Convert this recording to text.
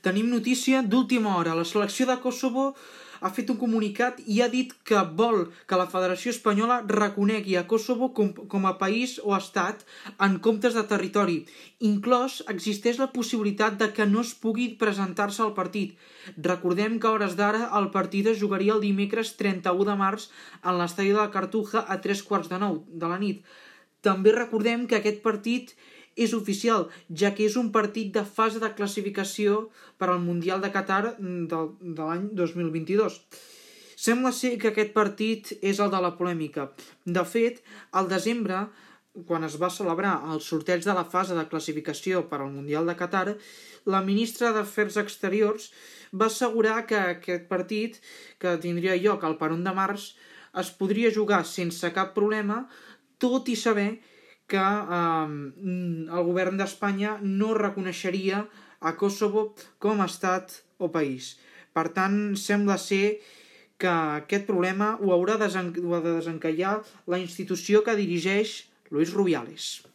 Tenim notícia d'última hora. La selecció de Kosovo ha fet un comunicat i ha dit que vol que la Federació Espanyola reconegui a Kosovo com, com a país o estat en comptes de territori. Inclòs existeix la possibilitat de que no es pugui presentar-se al partit. Recordem que a hores d'ara el partit es jugaria el dimecres 31 de març en l'estadi de la Cartuja a tres quarts de nou de la nit. També recordem que aquest partit és oficial, ja que és un partit de fase de classificació per al Mundial de Qatar de, de l'any 2022. Sembla ser que aquest partit és el de la polèmica. De fet, al desembre, quan es va celebrar el sorteig de la fase de classificació per al Mundial de Qatar, la ministra d'Afers Exteriors va assegurar que aquest partit, que tindria lloc el per 1 de març, es podria jugar sense cap problema, tot i saber que eh, el govern d'Espanya no reconeixeria a Kosovo com a estat o país. Per tant, sembla ser que aquest problema ho haurà, de desencallar la institució que dirigeix Luis Rubiales.